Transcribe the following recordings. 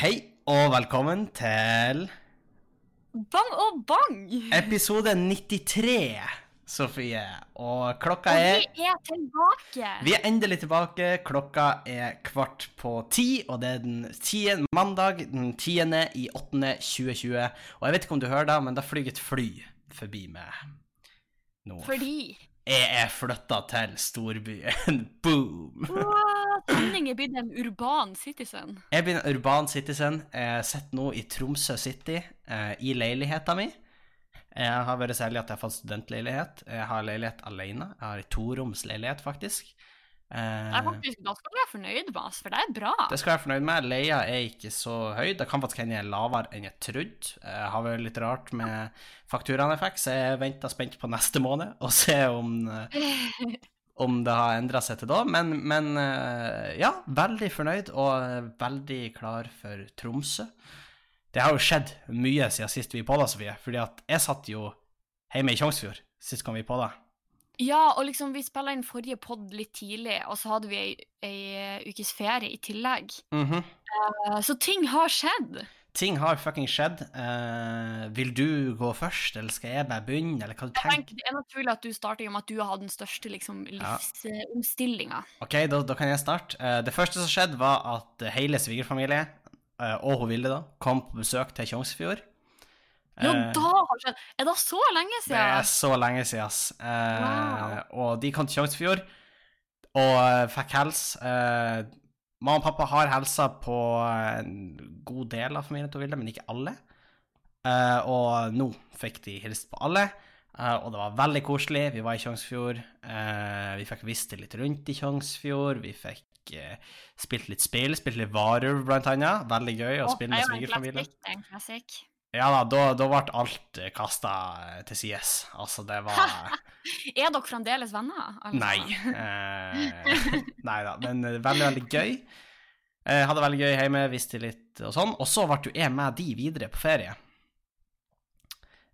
Hei og velkommen til Bang og bang! episode 93, Sofie. Og klokka Og er vi er tilbake! Vi er endelig tilbake. Klokka er kvart på ti, og det er den tiende, mandag den 10. i 8. 2020. Og jeg vet ikke om du hører det, men det flyr et fly forbi meg nå. Fordi Jeg er flytta til storbyen. Boom! Tenning er blitt en urban citizen. Jeg blir en urban citizen. Jeg sitter nå i Tromsø City, eh, i leiligheta mi. Jeg har vært så heldig at jeg har fått studentleilighet. Jeg har leilighet alene. Jeg har en toroms leilighet, faktisk. Jeg Eh, faktisk, da skal du være fornøyd med oss, for det er bra. det skal jeg være fornøyd med. Leia er ikke så høy. Det kan faktisk hende jeg er lavere enn jeg trodde. Jeg har vært litt rart med fakturaene jeg fikk, så jeg venter spent på neste måned og ser om, eh, om det har endra seg til da. Men, men eh, ja, veldig fornøyd og veldig klar for Tromsø. Det har jo skjedd mye siden sist vi podda, Sofie. Fordi at jeg satt jo hjemme i Tjongsfjord sist gang vi podda. Ja, og liksom, vi spilla inn forrige pod litt tidlig, og så hadde vi ei, ei ukes ferie i tillegg. Mm -hmm. uh, Så ting har skjedd. Ting har fucking skjedd. Uh, vil du gå først, eller skal jeg bare begynne, eller hva du tenker? Tenk, det er naturlig at du starter med at du har hatt den største liksom, Ja. Ok, da, da kan jeg starte. Uh, det første som skjedde, var at hele svigerfamilie, eh, og hun Vilde, da, kom på besøk til Tjongsfjord. Ja, Eh, da har skjedd! Er det så lenge siden? Det er så lenge siden, ass. Eh, Wow. Og de kom til Tjongsfjord og eh, fikk helse. Eh, mamma og pappa har helsa på en god del av familien til Vilde, men ikke alle. Eh, og nå fikk de hilst på alle, eh, og det var veldig koselig. Vi var i Tjongsfjord. eh, vi fikk visst litt rundt i Tjongsfjord. Vi fikk spilt litt spill, spilt litt varulv, blant annet. Veldig gøy å oh, spille med er jo en svigerfamilien. Ja da, da, da ble alt kasta til sides. Altså, det var Er dere fremdeles venner? Altså? Nei. Eh, nei da, men eh, veldig, veldig gøy. Jeg hadde veldig gøy hjemme, visste litt og sånn. Og så ble jo jeg med de videre på ferie.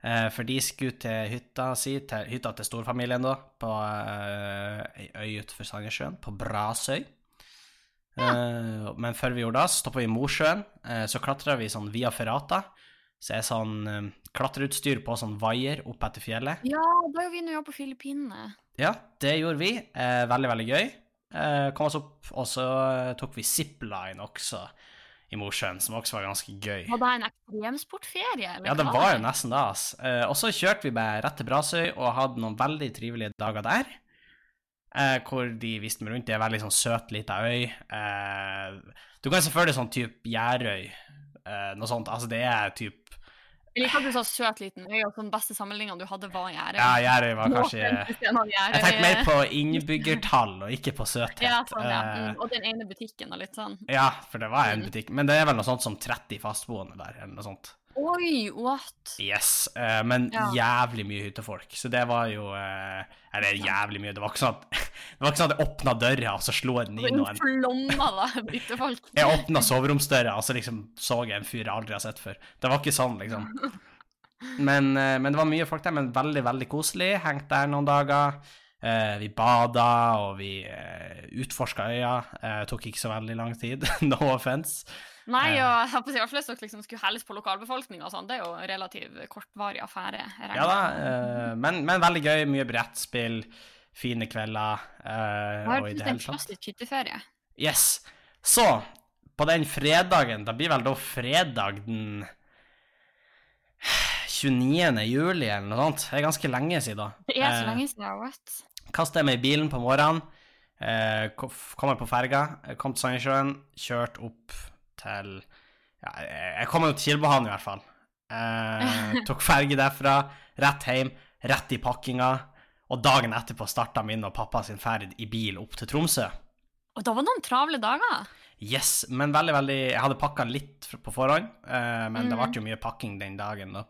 Eh, for de skulle til hytta si, til hytta til storfamilien, da, på eh, ei øy utenfor Sandnessjøen, på Brasøy. Ja. men før vi gjorde det, så stoppa vi i Mosjøen. Eh, så klatra vi sånn via Ferrata. Så er sånn eh, klatreutstyr på sånn vaier opp etter fjellet. Ja, da er vi nå på Filippinene. Ja, det gjorde vi. Eh, veldig, veldig gøy. Eh, kom oss opp, og så eh, tok vi zipline også i Mosjøen, som også var ganske gøy. Var det en ekstremsportferie? eller Ja, det var jo nesten det, ass. Eh, og så kjørte vi bare rett til Brasøy og hadde noen veldig trivelige dager der. Eh, hvor de viste meg rundt. Det er veldig sånn søt lita øy. Eh, du kan selvfølgelig sånn type Gjærøy, eh, noe sånt. Altså, det er typ Jeg liker at du sa søt liten øy, og den beste sammenligninga du hadde, var Gjerdet. Ja, Gjærøy var kanskje. Jeg tenkte mer på innbyggertall og ikke på søthet. Ja, sånn, ja. Eh, Mm, og den ene butikken og litt sånn. Ja, for det var en Mm. butikk. Men det er vel noe sånt som 30 fastboende der, eller noe sånt. Oi, what? Yes, uh, men Ja. jævlig mye hyttefolk. Så det var jo uh, Eller jævlig mye. Det var ikke sånn at, det var ikke sånn at jeg åpna døra, og så slo jeg den inn. Og En en, flomma da, hyttefolk. jeg åpna soveromsdøra, og så liksom så jeg en fyr jeg aldri har sett før. Det var ikke sånn, liksom. Men, uh, men det var mye folk der, men veldig, veldig koselig. Hengt der noen dager. Vi bada, og vi uh, utforska øya. Tok ikke så veldig lang tid. no offense. Nei, Eh. og jeg på hvert fall hvis dere liksom skulle helles på lokalbefolkninga og sånn, det er jo en relativt kortvarig affære. Ja da, eh, men, men veldig gøy. Mye brettspill, fine kvelder. eh, Det har og i det en hele tatt. klassisk hytteferie. Yes. Så, på den fredagen, det blir vel da fredag den 29. juli eller noe sånt. Det er ganske lenge siden. Det er så Eh, lenge siden, what? Kastet jeg meg i bilen på morgenen, eh, kommer på ferga, eh, kom til Sandnessjøen, kjørt opp til Ja, jeg kom jo til Kilbehavn i hvert fall. Eh, tok ferge derfra, rett hjem, rett i pakkinga, og dagen etterpå starta min og pappa sin ferd i bil opp til Tromsø. Og da var det noen travle dager. Yes, men veldig, veldig Jeg hadde pakka litt på forhånd, eh, men det Mhm. ble jo mye pakking den dagen, da.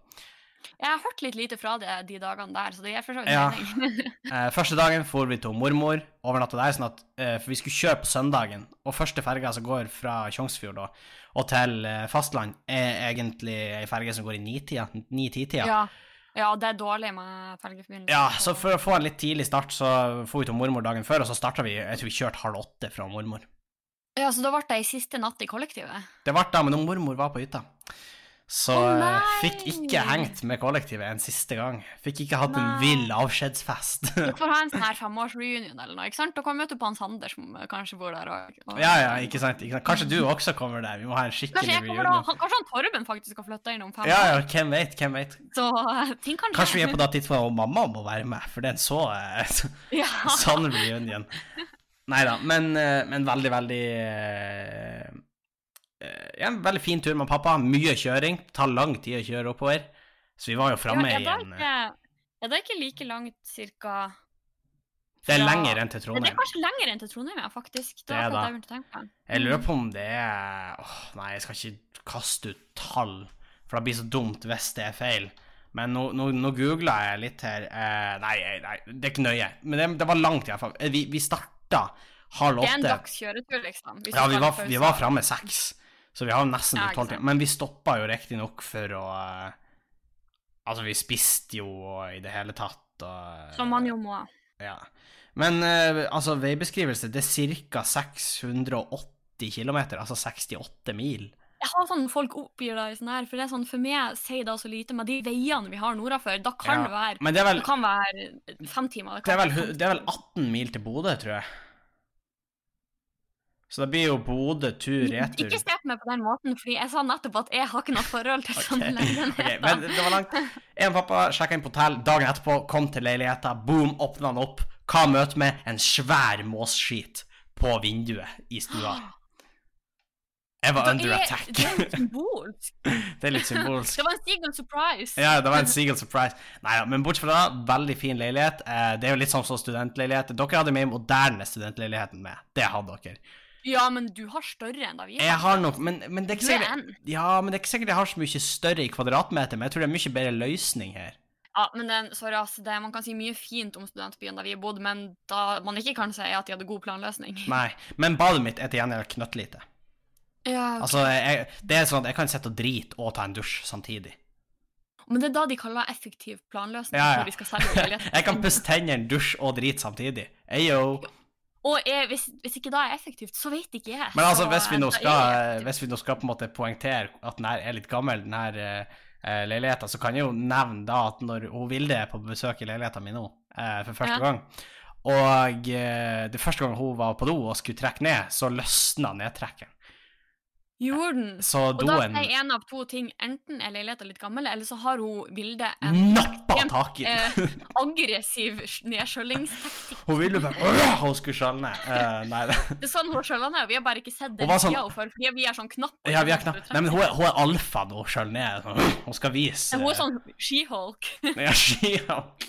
Jeg har hørt litt lite fra det de dagene der, så det gir for så vidt mening. Eh, første dagen for vi til mormor, overnatta der, sånn at, eh, for vi skulle kjøre på søndagen. Og første ferga som går fra Tjongsfjord da, og til eh, fastland, er egentlig ei ferge som går i ni-tida. Ja. ja, det er dårlig med fergeforbindelse. Ja, så for å få en litt tidlig start, så får vi til mormor dagen før, og så starta vi Jeg tror vi kjørte halv åtte fra mormor. Ja, Så da ble det ei siste natt i kollektivet? Det ble da, men mormor var på hytta. Så eh, fikk ikke hengt med kollektivet en siste gang. Fikk ikke hatt en Nei. vill avskjedsfest. Dere får ha en sånn her femårsreunion eller noe, ikke sant? Da kan vi møte på han Sander som kanskje bor der òg. ja, ja, ikke sant, ikke sant. Kanskje du også kommer der. Vi må ha en Kanskje, skikkelig jeg kommer da, kanskje han Torben faktisk skal flytte inn om fem år. Ja, ja, hvem vet, hvem vet. Så eh, ting kan skje. Kanskje vi er på det tidspunktet hvor mamma må være med, for det er en så eh, Ja. sånn reunion. Nei da, men, men veldig, veldig Ja, en veldig fin tur med pappa. Mye kjøring. Det tar lang tid å kjøre oppover. Så vi var jo framme ja, igjen. er, det ikke, er like langt cirka Det er lenger enn til Ja, det er kanskje lenger enn til Trondheim, ja, faktisk. Det er det. jeg på. Jeg lurer på om det er åh, Nei, jeg skal ikke kaste ut tall, for det blir så dumt hvis det er feil. Men nå, nå, nå googla jeg litt her. Eh, nei, nei, det er ikke nøye. Men det, det var langt, iallfall. Vi, vi starta halv Det er en åtte. dags kjøretur, liksom. Ja, vi var, vi var framme seks, så vi har jo nesten brukt timer. Men vi stoppa jo riktignok for å eh, Altså, vi spiste jo og i det hele tatt og Som man jo må. Ja. Men eh, altså, veibeskrivelse, det er ca. 680 km, altså 68 mil. Jeg har sånn folk oppgir det i sånn her, for det er sånn, for meg sier det så lite med de veiene vi har nordafor. Da kan Ja, det være det vel, det kan være fem timer. det kan er vel, det er vel 18 mil til Bodø, tror jeg. Så det blir jo Bodø tur retur. Ikke se på meg på den måten, fordi jeg sa nettopp at jeg har ikke noe forhold til sånne leiligheter. Okay. men det var langt. En pappa sjekka inn på hotell, dagen etterpå kom til leiligheta, boom, åpna den opp. Hva møter med? En svær måsskit på vinduet i stua. Jeg var under er- attack. Det er litt symbolsk. Det er litt symbolsk. Det var en Seagull surprise. Ja, det var en Seagull surprise. Nei men bortsett fra det, veldig fin leilighet. Eh, Det er jo litt sånn som studentleilighet. Dere hadde mer moderne studentleiligheten med. Det hadde dere. Ja, men du har større enn da vi Jeg har nok, men, men det er ikke er sikkert. Ja, men det er ikke sikkert jeg har så mye større i kvadratmeter, men jeg tror det er mye bedre løsning her. Ja, men den, sorry, ass, det, Man kan si mye fint om studentbyen der vi har bodd, men da man ikke kan si at de hadde god planløsning. Nei. Men badet mitt er til gjengjeld knøttlite. Ja, Altså, jeg, det er sånn at jeg kan sitte og drite og ta en dusj samtidig. Men det er da de kaller effektiv planløsning. Ja, ja. når de skal selge. Jeg kan pusse tennene, dusje og drite samtidig. Ayo. Og jeg, hvis, hvis ikke da er effektivt, så vet ikke jeg. Men altså, hvis vi nå eh, skal, vi nå skal på en måte poengtere at den her er litt gammel, den her uh, leiligheten, så kan jeg jo nevne da at når hun Vilde er på besøk i leiligheten min nå, eh, for første Ja. gang, og eh, det første gang hun var på do og skulle trekke ned, så løsna nedtrekkeren. Gjorde den. Så Og da er en av to ting. Enten er leiligheten litt gammel, eller så har hun Vilde en nappa tak i den. eh, aggressiv nedskjøllingsteknikk. Hun ville bare «Åh!» Hun skulle skjølle ned. Uh, nei, det Det er sånn hun skjøller ned. Vi har bare ikke sett det sånn- før, fordi vi er sånn knapp. Ja, vi er knapp. Nei, men hun er, hun er alfa hun skjøller ned. Sånn, Hun skal vise Hun er sånn She-Hulk. Ja, She-Hulk.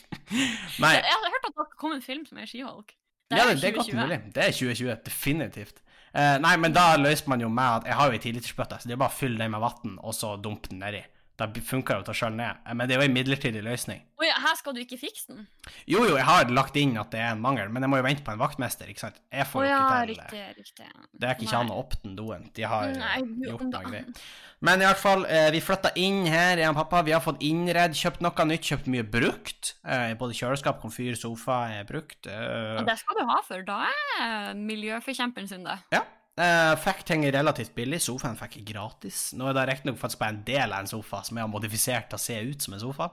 Nei, Jeg har hørt at det kom en film som er She-Hulk. ja, det, det er godt mulig. Det er 2020, definitivt. Eh, nei, men da løser man jo med at jeg har jo ei tilitersbøtte, så det er bare å fylle den med vann, og så dumpe den nedi. Da det jo å skjølle ned. Eh, Men det er jo en midlertidig løsning. Ja, her skal du ikke fikse den? Jo, jo, jeg har lagt inn at det er en mangel, men jeg må jo vente på en vaktmester, ikke sant. Jeg får oh, ja, ikke til riktig, riktig. Det er ikke an å åpne doen. De har Nei, jo, gjort noe greier. Men i hvert fall, eh, vi flytta inn her, jeg og pappa. Vi har fått innredd, kjøpt noe nytt, kjøpt mye brukt. Eh, både kjøleskap, komfyr, sofa er brukt. Eh, Og det skal du ha for. Da er miljøforkjemperen sin det. ja. Uh, fikk ting relativt billig. Sofaen fikk jeg gratis. Nå er det riktignok faktisk bare en del av en sofa som jeg har modifisert til å se ut som en sofa.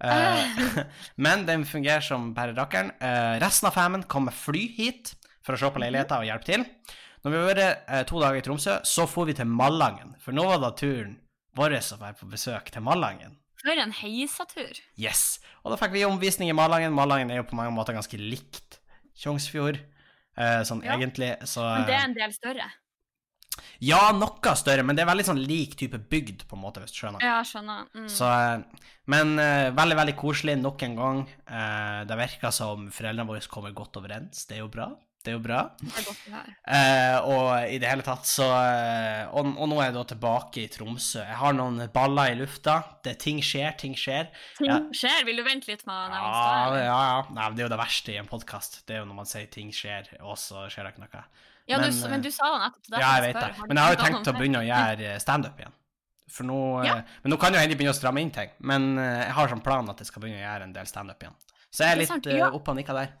Eh, men den fungerer som bare rakkeren. Uh, resten av famen kom med fly hit for å se på leiligheter og hjelpe til. Når vi har vært uh, to dager i Tromsø, så for vi til Malangen. For nå var da turen vår å være på besøk til Malangen. For en heisatur. Yes! Og da fikk vi omvisning i Malangen. Malangen er jo på mange måter ganske likt Tjongsfjord. Sånn Ja. egentlig, så Men det er en del større. Ja, noe større, men det er veldig sånn lik type bygd, på en måte, hvis du skjønner. Ja, skjønner. Mm. Så, eh, men uh, veldig, veldig koselig nok en gang. Uh, det virker som foreldrene våre kommer godt overens. Det er jo bra. Det er jo bra. Det er godt å. Eh, og i det hele tatt så eh, og, og nå er jeg da tilbake i Tromsø. Jeg har noen baller i lufta. Det, ting skjer, ting skjer. Ting Ja. skjer. Vil du vente litt med Ja, ja, ja. Nei, det er jo det verste i en podkast. Det er jo når man sier ting skjer, og så skjer det ikke noe. Ja, Men, du, men du sa jo nettopp. det. Ja, jeg vet det. Men jeg har jo tenkt å begynne å gjøre eh, standup igjen. For nå, eh, Ja. Men nå kan jo hende de begynner å stramme inn ting. Men eh, jeg har som plan at jeg skal begynne å gjøre en del standup igjen. Så jeg er litt ja. oppe og der.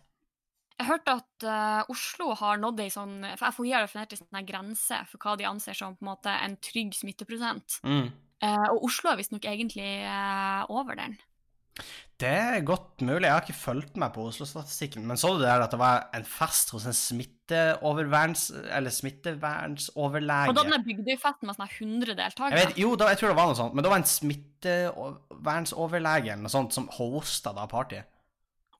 Jeg hørte at uh, Oslo har nådd ei sånn For FHI har definert en sånn grense for hva de anser som på en måte en trygg smitteprosent. Mm. Uh, og Oslo er visstnok egentlig uh, over den. Det er godt mulig. Jeg har ikke fulgt meg på Oslo-statistikken, men så du det der at det var en fest hos en smitteoververns... Eller smittevernsoverlege? Og da den Bygdøyfesten med sånne 100 Jeg deltakere. vet, jo, da, jeg tror det var noe sånt, men det var en smittevernsoverlege eller noe sånt som hosta da partyet.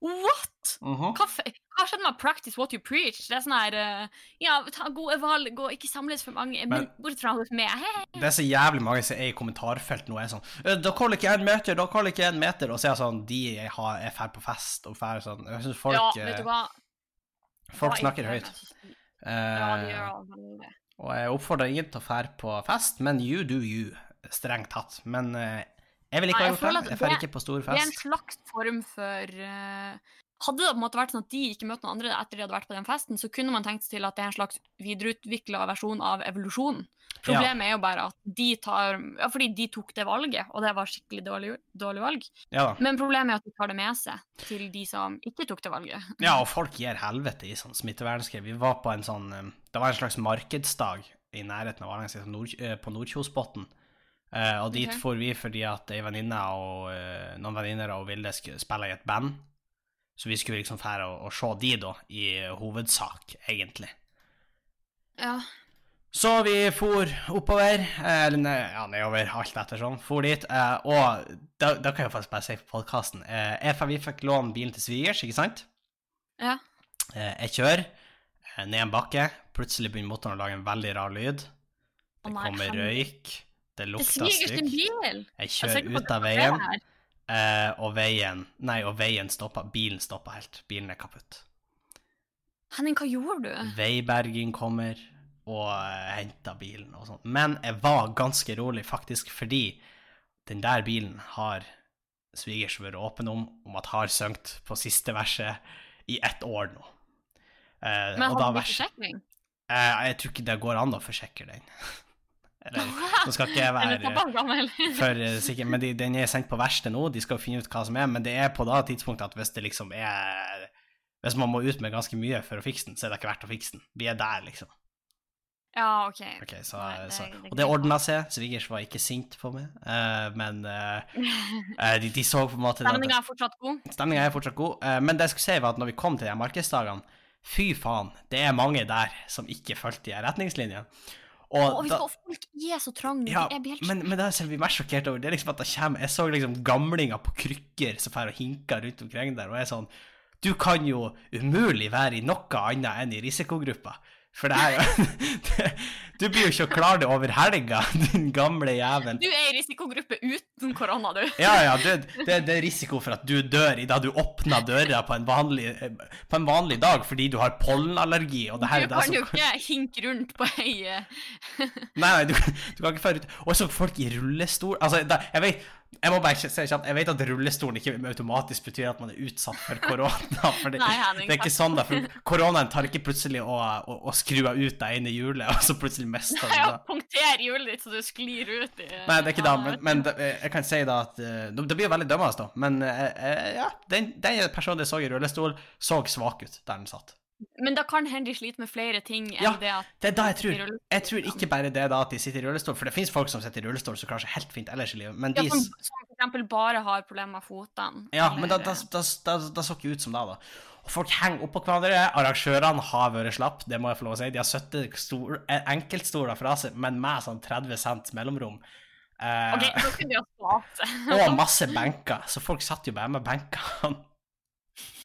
What?! Hva, -huh. hva skjedde med 'practice what you preach'? Det er sånn her uh, Ja, ta gode valg og ikke samles for mange, Men- bort fra hos meg. Det er så jævlig mange som er i kommentarfelt nå, er sånn 'Da kaller ikke én meter, da kaller ikke én meter. Og så er jeg sånn De har- er ferd på fest og ferd sånn Jeg syns folk, ja, eh, vet du hva? folk Hva snakker høyt. Uh. Ja, de Eh, gjør det. og jeg oppfordrer ingen til å fære på fest, men you do you, strengt tatt. Men eh, jeg vil ikke ha gjort det. Jeg drar ikke på stor Det er en slags form for uh, Hadde det på en måte vært sånn at de ikke møtte noen andre etter de hadde vært på den festen, så kunne man tenkt seg til at det er en slags videreutvikla versjon av evolusjonen. Problemet er jo bare at de tar Ja, fordi de tok det valget, og det var skikkelig dårlig, dårlig valg. Ja. Men problemet er at de tar det med seg til de som ikke tok det valget. Ja, og folk gir helvete i sånn smittevernskrev. Vi var på en sånn eh, Det var en slags markedsdag i nærheten av eh, på Nordkjosbotn. Eh, og dit Ok. for vi fordi at ei venninne og uh, noen venninner og Vilde spiller i et band. Så vi skulle liksom fære og, og se de, da, i hovedsak, egentlig. Ja. Så vi for oppover, eh, eller ne, ja, nedover, alt sånn, for dit. Uh, og da, da kan jeg faktisk bare si på podkasten uh, Vi fikk låne bilen til svigers, ikke sant? Ja. Jeg kjører ned en bakke. Plutselig begynner motoren å lage en veldig rar lyd. Det kommer røyk. Det lukter stygt. Jeg er kjører ut av veien, eh, og veien Nei, og veien stoppa. Bilen stoppa helt. Bilen er kaputt. Henning, hva gjorde du? Veiberging kommer og henta henter bilen og sånn. Men jeg var ganske rolig, faktisk, fordi den der bilen har svigers vært åpen om, om at har sunget på siste verset i ett år nå. Eh, Men har du ikke forsikring? Eh, jeg tror ikke det går an å forsikre den. Eller, nå skal ikke jeg være for sikker, men de, den er sendt på verksted nå, de skal finne ut hva som er, men det er på da tidspunktet at hvis det liksom er Hvis man må ut med ganske mye for å fikse den, så er det ikke verdt å fikse den. Vi er der, liksom. Ja, OK. okay så, Nei, det- så, og det ordna seg. Svigers var ikke sint på meg, uh, men uh, de, de så på en måte Stemninga er fortsatt god? Stemninga er fortsatt god. uh, men det jeg skulle si, var at når vi kom til de markedsdagene, fy faen, det er mange der som ikke fulgte de retningslinjene. Og Og vi da, folk er så trange. ja, er men, men det som vi mer sjokkert over, det er liksom at det kommer Jeg så liksom gamlinger på krykker som drar og hinker rundt omkring der, og jeg er sånn Du kan jo umulig være i noe annet enn i risikogruppa. For det er jo det, Du blir jo ikke å klare det over helga, din gamle jævel. Du er i risikogruppe uten korona, du. Ja, ja, det, det, det er risiko for at du dør idet du åpner døra på en, vanlig, på en vanlig dag fordi du har pollenallergi. Og det her, Du det kan jo ikke hinke rundt på ei eh, Nei, nei, du, du kan ikke føre ut Og så folk i rullestol Altså, jeg vet Jeg må bare si kjapt Jeg vet at rullestolen ikke automatisk betyr at man er utsatt for korona. For det, Nei, Henning, det er ikke sånn, da. For koronaen tar ikke plutselig å, å, å skru deg ut det ene hjulet, og så plutselig mister du Ja, det. punkter hjulet ditt så du sklir ut i Nei, det er ikke det, men, men det, jeg kan si da at eh, Det blir jo veldig dømmende, da. Men eh, eh, ja, den, den personen jeg så i rullestol, så svak ut der den satt. Men da kan hende de sliter med flere ting enn Ja, det at Det er da jeg tror. Jeg tror ikke bare det da at de sitter i rullestol, for det finnes folk som sitter i rullestol som klarer seg helt fint ellers i livet, men ja, de som, som for eksempel bare har problemer med fotene. Ja, men da, eller- da, da, da, da så ikke ut som det, da. Og folk henger oppå hverandre. Arrangørene har vært slapp, det må jeg få lov å si. De har 70 eh, enkeltstoler fra seg, men med sånn 30 cent mellomrom. Eh, OK, da kunne de ha spart seg. og masse benker, så folk satt jo bare med benkene.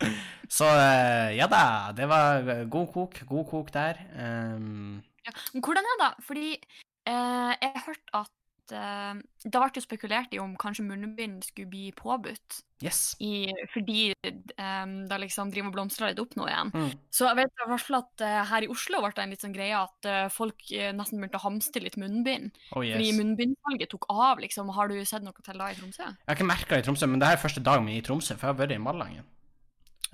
Så eh, ja da, det var god kok. God kok der. Um, Ja. Men hvordan er det? da? Fordi eh, jeg hørte at eh, det ble jo spekulert i om kanskje munnbind skulle bli påbudt. yes. I, fordi um, det liksom driver og blomstrer litt opp nå igjen. Mm. Så jeg vet i hvert fall at uh, her i Oslo ble det en litt sånn greie at uh, folk uh, nesten begynte å hamstre litt munnbind. Oh, yes. Fordi munnbindsalget tok av, liksom. Har du sett noe til da i Tromsø? Jeg har ikke merka det i Tromsø, men det her er første dagen min i Tromsø, for jeg har vært i Malangen.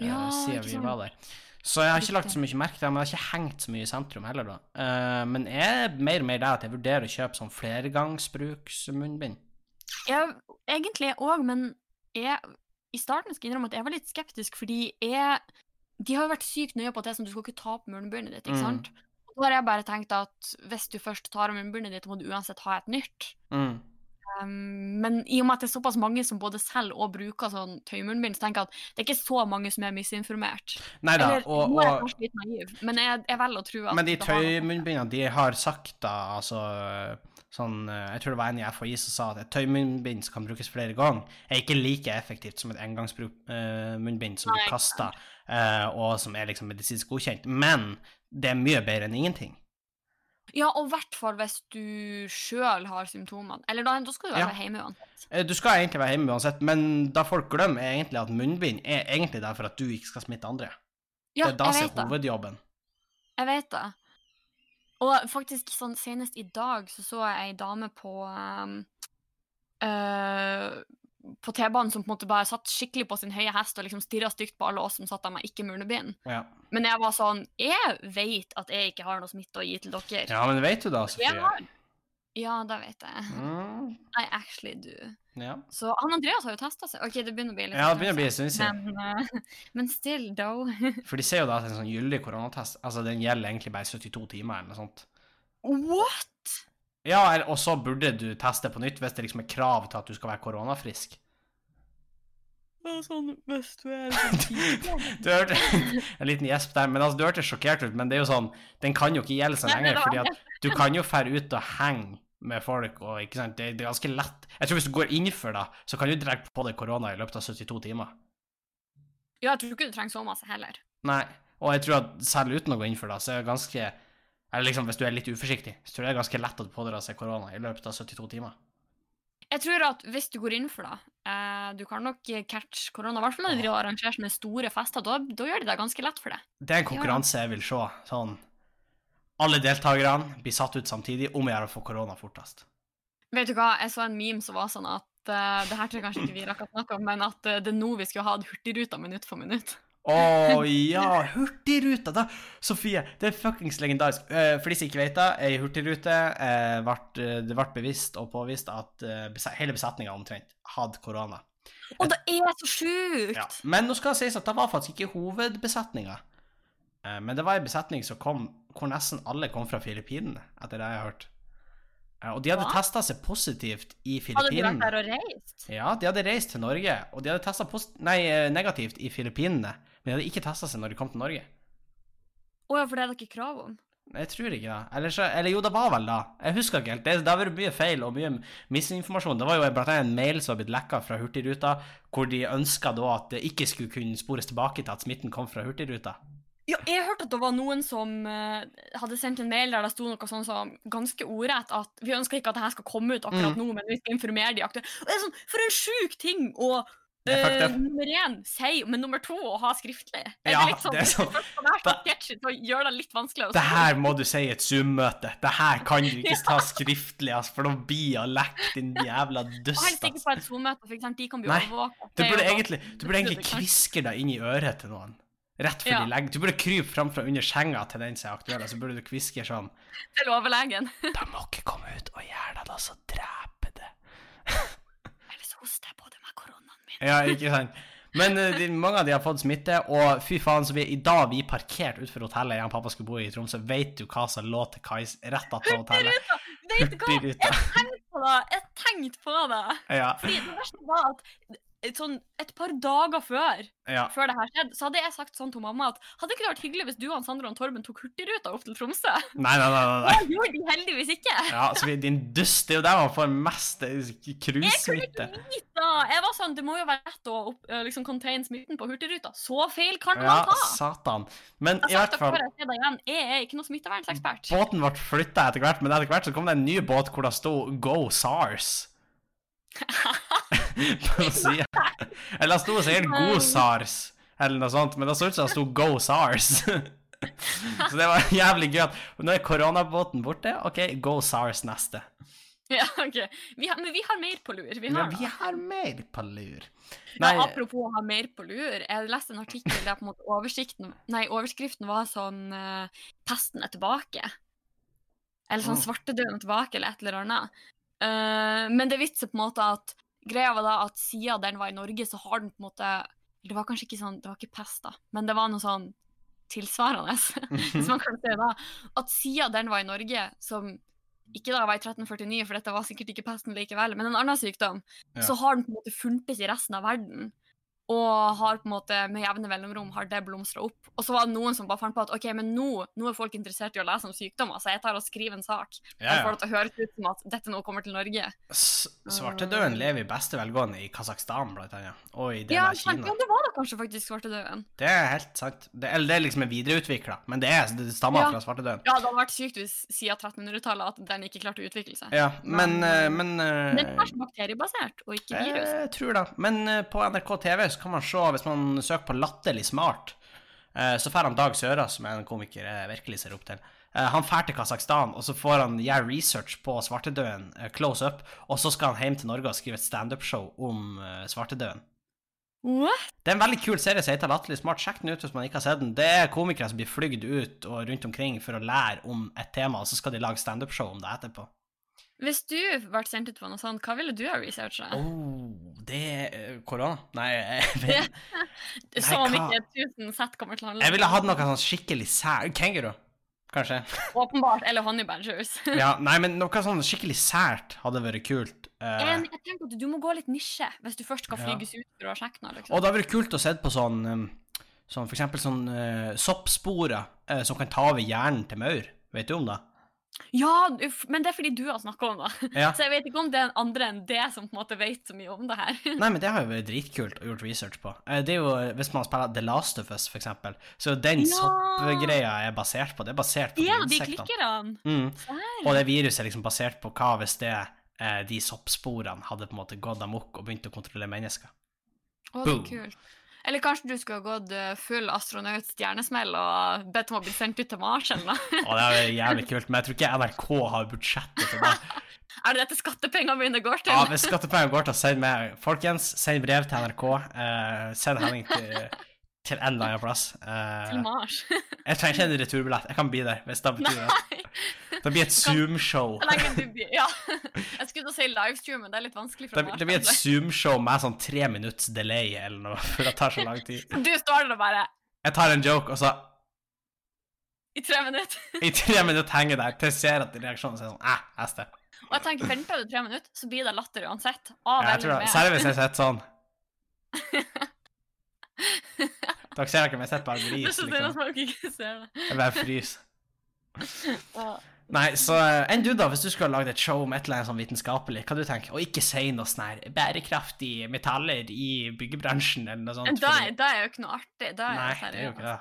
Eh, Ja, siden vi var der. Så jeg har ikke lagt så mye merke til det, men jeg har ikke hengt så mye i sentrum heller, da. Uh, men jeg er mer og mer der at jeg vurderer å kjøpe sånn flergangsbruksmunnbind. Ja, egentlig òg, men jeg, i starten skal jeg innrømme at jeg var litt skeptisk, fordi jeg De har jo vært sykt nøye på at det er sånn, du skal ikke ta på munnbindet ditt, ikke Mm. sant? Og da har jeg bare tenkt at hvis du først tar av munnbindet ditt, må du uansett ha et nytt. Mm. Um, men i og med at det er såpass mange som både selger og bruker sånn tøymunnbind, så tenker jeg at det er ikke så mange som er misinformert. Nei da, Eller og, er jeg kanskje litt naiv, men jeg, jeg velger å tro at Men de tøymunnbindene, de har sagt da, altså sånn eh, Jeg tror det var en i FHI som sa at et tøymunnbind som kan brukes flere ganger, er ikke like effektivt som et engangsmunnbind som Nei, du kaster, uh, og som er liksom medisinsk godkjent. Men det er mye bedre enn ingenting. Ja, og i hvert fall hvis du sjøl har symptomene. Eller da, da skal du Ja. være hjemme uansett. Eh, Du skal egentlig være hjemme uansett, men da folk glemmer, er egentlig at munnbind er egentlig der for at du ikke skal smitte andre. Ja, det er da som er det. hovedjobben. Jeg vet det. Og faktisk sånn senest i dag så så jeg ei dame på um, eh, på T-banen som på en måte bare satt skikkelig på sin høye hest og liksom stirra stygt på alle oss som satt der med ikke-munnbind. Ja. Men jeg var sånn Jeg vet at jeg ikke har noe smitte å gi til dere. ja, men vet du da, Sofie? har Ja, det vet jeg. Mm, I actually do. ja. Så han Andreas har jo testa seg. OK, det begynner å bli litt ja, det begynner å bli en. Men, uh, men still, though. For de sier jo da at en sånn gyldig koronatest altså den gjelder egentlig bare 72 timer eller noe sånt. What?! Ja, og så burde du teste på nytt hvis det liksom er krav til at du skal være koronafrisk. Sånn, hvis du er Du hørte en liten gjesp der, men altså, du hørtes sjokkert ut, men det er jo sånn, den kan jo ikke gjelde seg Nei, lenge, det var fordi at du kan jo fære ut og henge med folk, og ikke sant, det, det er ganske lett. Jeg tror hvis du går innenfor da, så kan du dra på deg korona i løpet av 72 timer. Ja, jeg tror ikke du trenger så masse heller. Nei, og jeg tror at selv uten å gå innenfor da, så er det ganske, eller liksom hvis du er litt uforsiktig, så tror jeg det er ganske lett å pådra seg korona i løpet av 72 timer. Jeg tror at hvis du går inn for det, eh, du kan nok catch korona. I hvert fall når de arrangerer sånne store fester. Da, da gjør de det ganske lett for det. Det er en konkurranse jeg vil se, sånn, alle deltakerne blir satt ut samtidig, om å gjøre å få korona fortest. Vet du hva, jeg så en meme som var sånn at uh, det her tror jeg kanskje ikke vi rakk å snakke om, men at uh, det er nå vi skulle hatt Hurtigruta minutt for minutt. Å ja, Hurtigruta! da, Sofie, det er fuckings legendarisk. Eh, for de som ikke vet det, ei hurtigrute eh, eh, det ble bevisst og påvist at hele besetninga omtrent hadde korona. Og det er så sjukt! Ja. Men nå skal det sies at det var faktisk ikke hovedbesetninga. Men det var ei besetning som kom hvor nesten alle kom fra Filippinene, etter det jeg har hørt. Og de hadde Hva? testa seg positivt i Filippinene. Hadde de vært der og reist? Ja, de hadde reist til Norge, og de hadde testa negativt i Filippinene. Men de hadde ikke testa seg når de kom til Norge. Å ja, for det er det ikke krav om. Jeg tror ikke det. Eller, så, eller jo, det var vel da. Jeg husker ikke helt. Det, det har vært mye feil og mye misinformasjon. Det var jo blant annet en mail som har blitt lekka fra Hurtigruta, hvor de ønska da at det ikke skulle kunne spores tilbake til at smitten kom fra Hurtigruta. Ja, jeg hørte at det var noen som uh, hadde sendt en mail der det sto noe sånn som ganske ordrett at vi ønsker ikke at det her skal komme ut akkurat Mm. nå, men vi skal informere de aktuelle. Og det er sånn, For en sjuk ting å Er eh, nummer én si, men nummer to å ha skriftlig. Jeg Ja, sånn, det er sånn. Så gjør det litt vanskelig Det her må du si i et Zoom-møte. Det her kan du ikke ta skriftlig, ass, for da blir jeg lekt, din jævla dust. helst ikke på et Zoom-møte, for eksempel, de kan bli overvåket. Du er burde egentlig, du burde egentlig kviske deg inn i øret til noen. Rett før Ja. de legger Du burde krype fram fra under senga til den som er aktuell, så burde du kviske sånn til overlegen. De må ikke komme ut og gjøre det, da, så dreper det. Eller så hoster jeg på det med koronaen min. Ja, ikke sant? Men eh, de, mange av de har fått smitte, og fy faen, så vi, i dag vi parkert utenfor hotellet jeg og pappa skulle bo i i Tromsø, vet du hva som lå til kais rett attmed hotellet? Hurtigruta! Vet du hva? tenkte på det. Jeg tenkte på det. Ja, Fordi det verste var at et sånn, et par dager før, ja. før det her skjedde, så hadde jeg sagt sånn til mamma at hadde ikke det vært hyggelig hvis du og Sander og Torben tok Hurtigruta opp til Tromsø? Nei, nei, nei. nei. Det gjorde de heldigvis ikke. Ja, så vi, din dust, det er jo der man får mest eh, Jeg kunne cruisesmitte. ikke vite Jeg var sånn, Det må jo være lett å opp, eh, liksom contain smitten på Hurtigruta. Så feil kan man ta! Ja, satan. Men i hvert fall jeg igjen. Jeg er ikke noen smittevernsekspert. Båten ble flytta etter hvert, men etter hvert så kom det en ny båt hvor det sto 'Go SARS'. Eller det sto sikkert 'God SARS', eller noe sånt, men det så ut som det sto 'Go SARS'. Så det var jævlig gøy nå er koronabåten borte. OK, go SARS neste. Ja, ok. Vi har, men vi har mer på lur. Vi har, Men vi har mer på lur. Nei. Ja, apropos å ha mer på lur. Jeg leste en artikkel der på en måte nei, overskriften var sånn uh, 'Pesten er tilbake'. Eller sånn. 'Svartedauden er tilbake', eller et eller annet. Eh, men det vitser på en måte at greia var da at siden den var i Norge, så har den på en måte Det var kanskje ikke sånn, det var ikke pest, da, men det var noe sånn tilsvarende, hvis man kan si det. At siden den var i Norge, som ikke da var i 1349, for dette var sikkert ikke pesten likevel, men en annen sykdom, Ja. så har den på en måte funtes i resten av verden. Og har på en måte med jevne mellomrom har det blomstra opp. Og så var det noen som bare fant på at ok, men nå, nå er folk interessert i å lese om sykdommer, så jeg tar og skriver en sak. Ja, ja. For at det høres ut som at dette nå kommer til Norge. S- Svartedauden lever i beste velgående i Kasakhstan, blant annet. Og i deler Ja, av Kina. ja, det var da kanskje faktisk svartedauden. Det er helt sant. Det, eller det er liksom videreutvikla, men det, er, det stammer Ja. fra svartedauden. Ja, det hadde vært sykt hvis siden 1300-tallet at den ikke klarte å utvikle seg. Ja, men, eh, men men, men det er kanskje bakteriebasert, og ikke virus. Jeg tror det. Men eh, på NRK TV så kan man se, hvis man søker på 'Latterlig smart', eh, så får han Dag Søra, som er en komiker jeg virkelig ser opp til. Eh, Han drar til Kasakhstan, og så får han gjøre research på svartedauden, eh, close up, og så skal han hjem til Norge og skrive et standup-show om svartedauden. What? Det er en veldig kul serie som heter Latterlig smart. Sjekk den ut hvis man ikke har sett den. Det er komikere som blir flygd ut og rundt omkring for å lære om et tema, og så skal de lage standup-show om det etterpå. Hvis du ble sendt ut på noe sånt, hva ville du ha researcha? Oh, det er eh, korona? Nei, jeg vet Som om ikke 1000 sett kommer til å handle Jeg ville hatt noe sånn skikkelig sær... Kenguru, kanskje? Åpenbart. Eller badgers. Ja, nei, men noe sånn skikkelig sært hadde vært kult. Uh, En, jeg tenker at Du må gå litt nisje hvis du først skal Ja. flyges ut for å sjekke noe. og Liksom. det hadde vært kult å se på sånn, sånn for eksempel sånn uh, soppsporer uh, som kan ta over hjernen til maur. Vet du om det? Ja, uff, men det er fordi du har snakka om det. Ja. Så jeg vet ikke om det er en andre enn det som på en måte vet så mye om det her. Nei, men det har jo vært dritkult å gjort research på. Eh, det er jo, Hvis man spiller The Last of Us, for eksempel, så den Ja. soppgreia er basert på. Det er basert på Ja, de klikkerne. Mm. Og det viruset er liksom basert på hva hvis det eh, de soppsporene hadde på en måte gått amok og begynt å kontrollere mennesker. Å, det er kult. Eller kanskje du skulle ha gått eh, full astronaut stjernesmell og bedt om å bli sendt ut til Mars eller noe? Det er jævlig kult, men jeg tror ikke NRK har budsjettet til det. Er det dette skattepengene mine går til? Ja, Hvis skattepengene går til å sende meg Folkens, send brev til NRK. Eh, send Henning til, til en eller annen plass. Eh, Til Mars? jeg trenger ikke en returbillett. Jeg kan bli der. hvis Det betyr det. Det blir et Zoom-show. Ja. Jeg skulle til å si livestream, men det er litt vanskelig for Det, det blir et. Zoom-show med sånn tre minutts delay eller noe, for det tar så lang tid. Du står der og bare Jeg tar en joke, og så i tre minutter. i tre minutter henger der til jeg ser at reaksjonen er sånn Æh, SD. Og jeg tenker, venter du tre minutter, så blir det latter uansett. Av Ja, jeg tror det. Særlig hvis jeg sitter sånn. Dere ser ikke, men jeg sitter bare og er at liksom. Jeg bare fryser. Nei, så eh, enn du, da, hvis du skulle ha lagd et show om et eller annet sånn vitenskapelig, hva du tenker Og ikke si noe sånn her bærekraftige metaller i byggebransjen, eller noe sånt. Da, fordi- er- da er jo ikke noe artig. Da er Nei, jeg det er jo ikke det.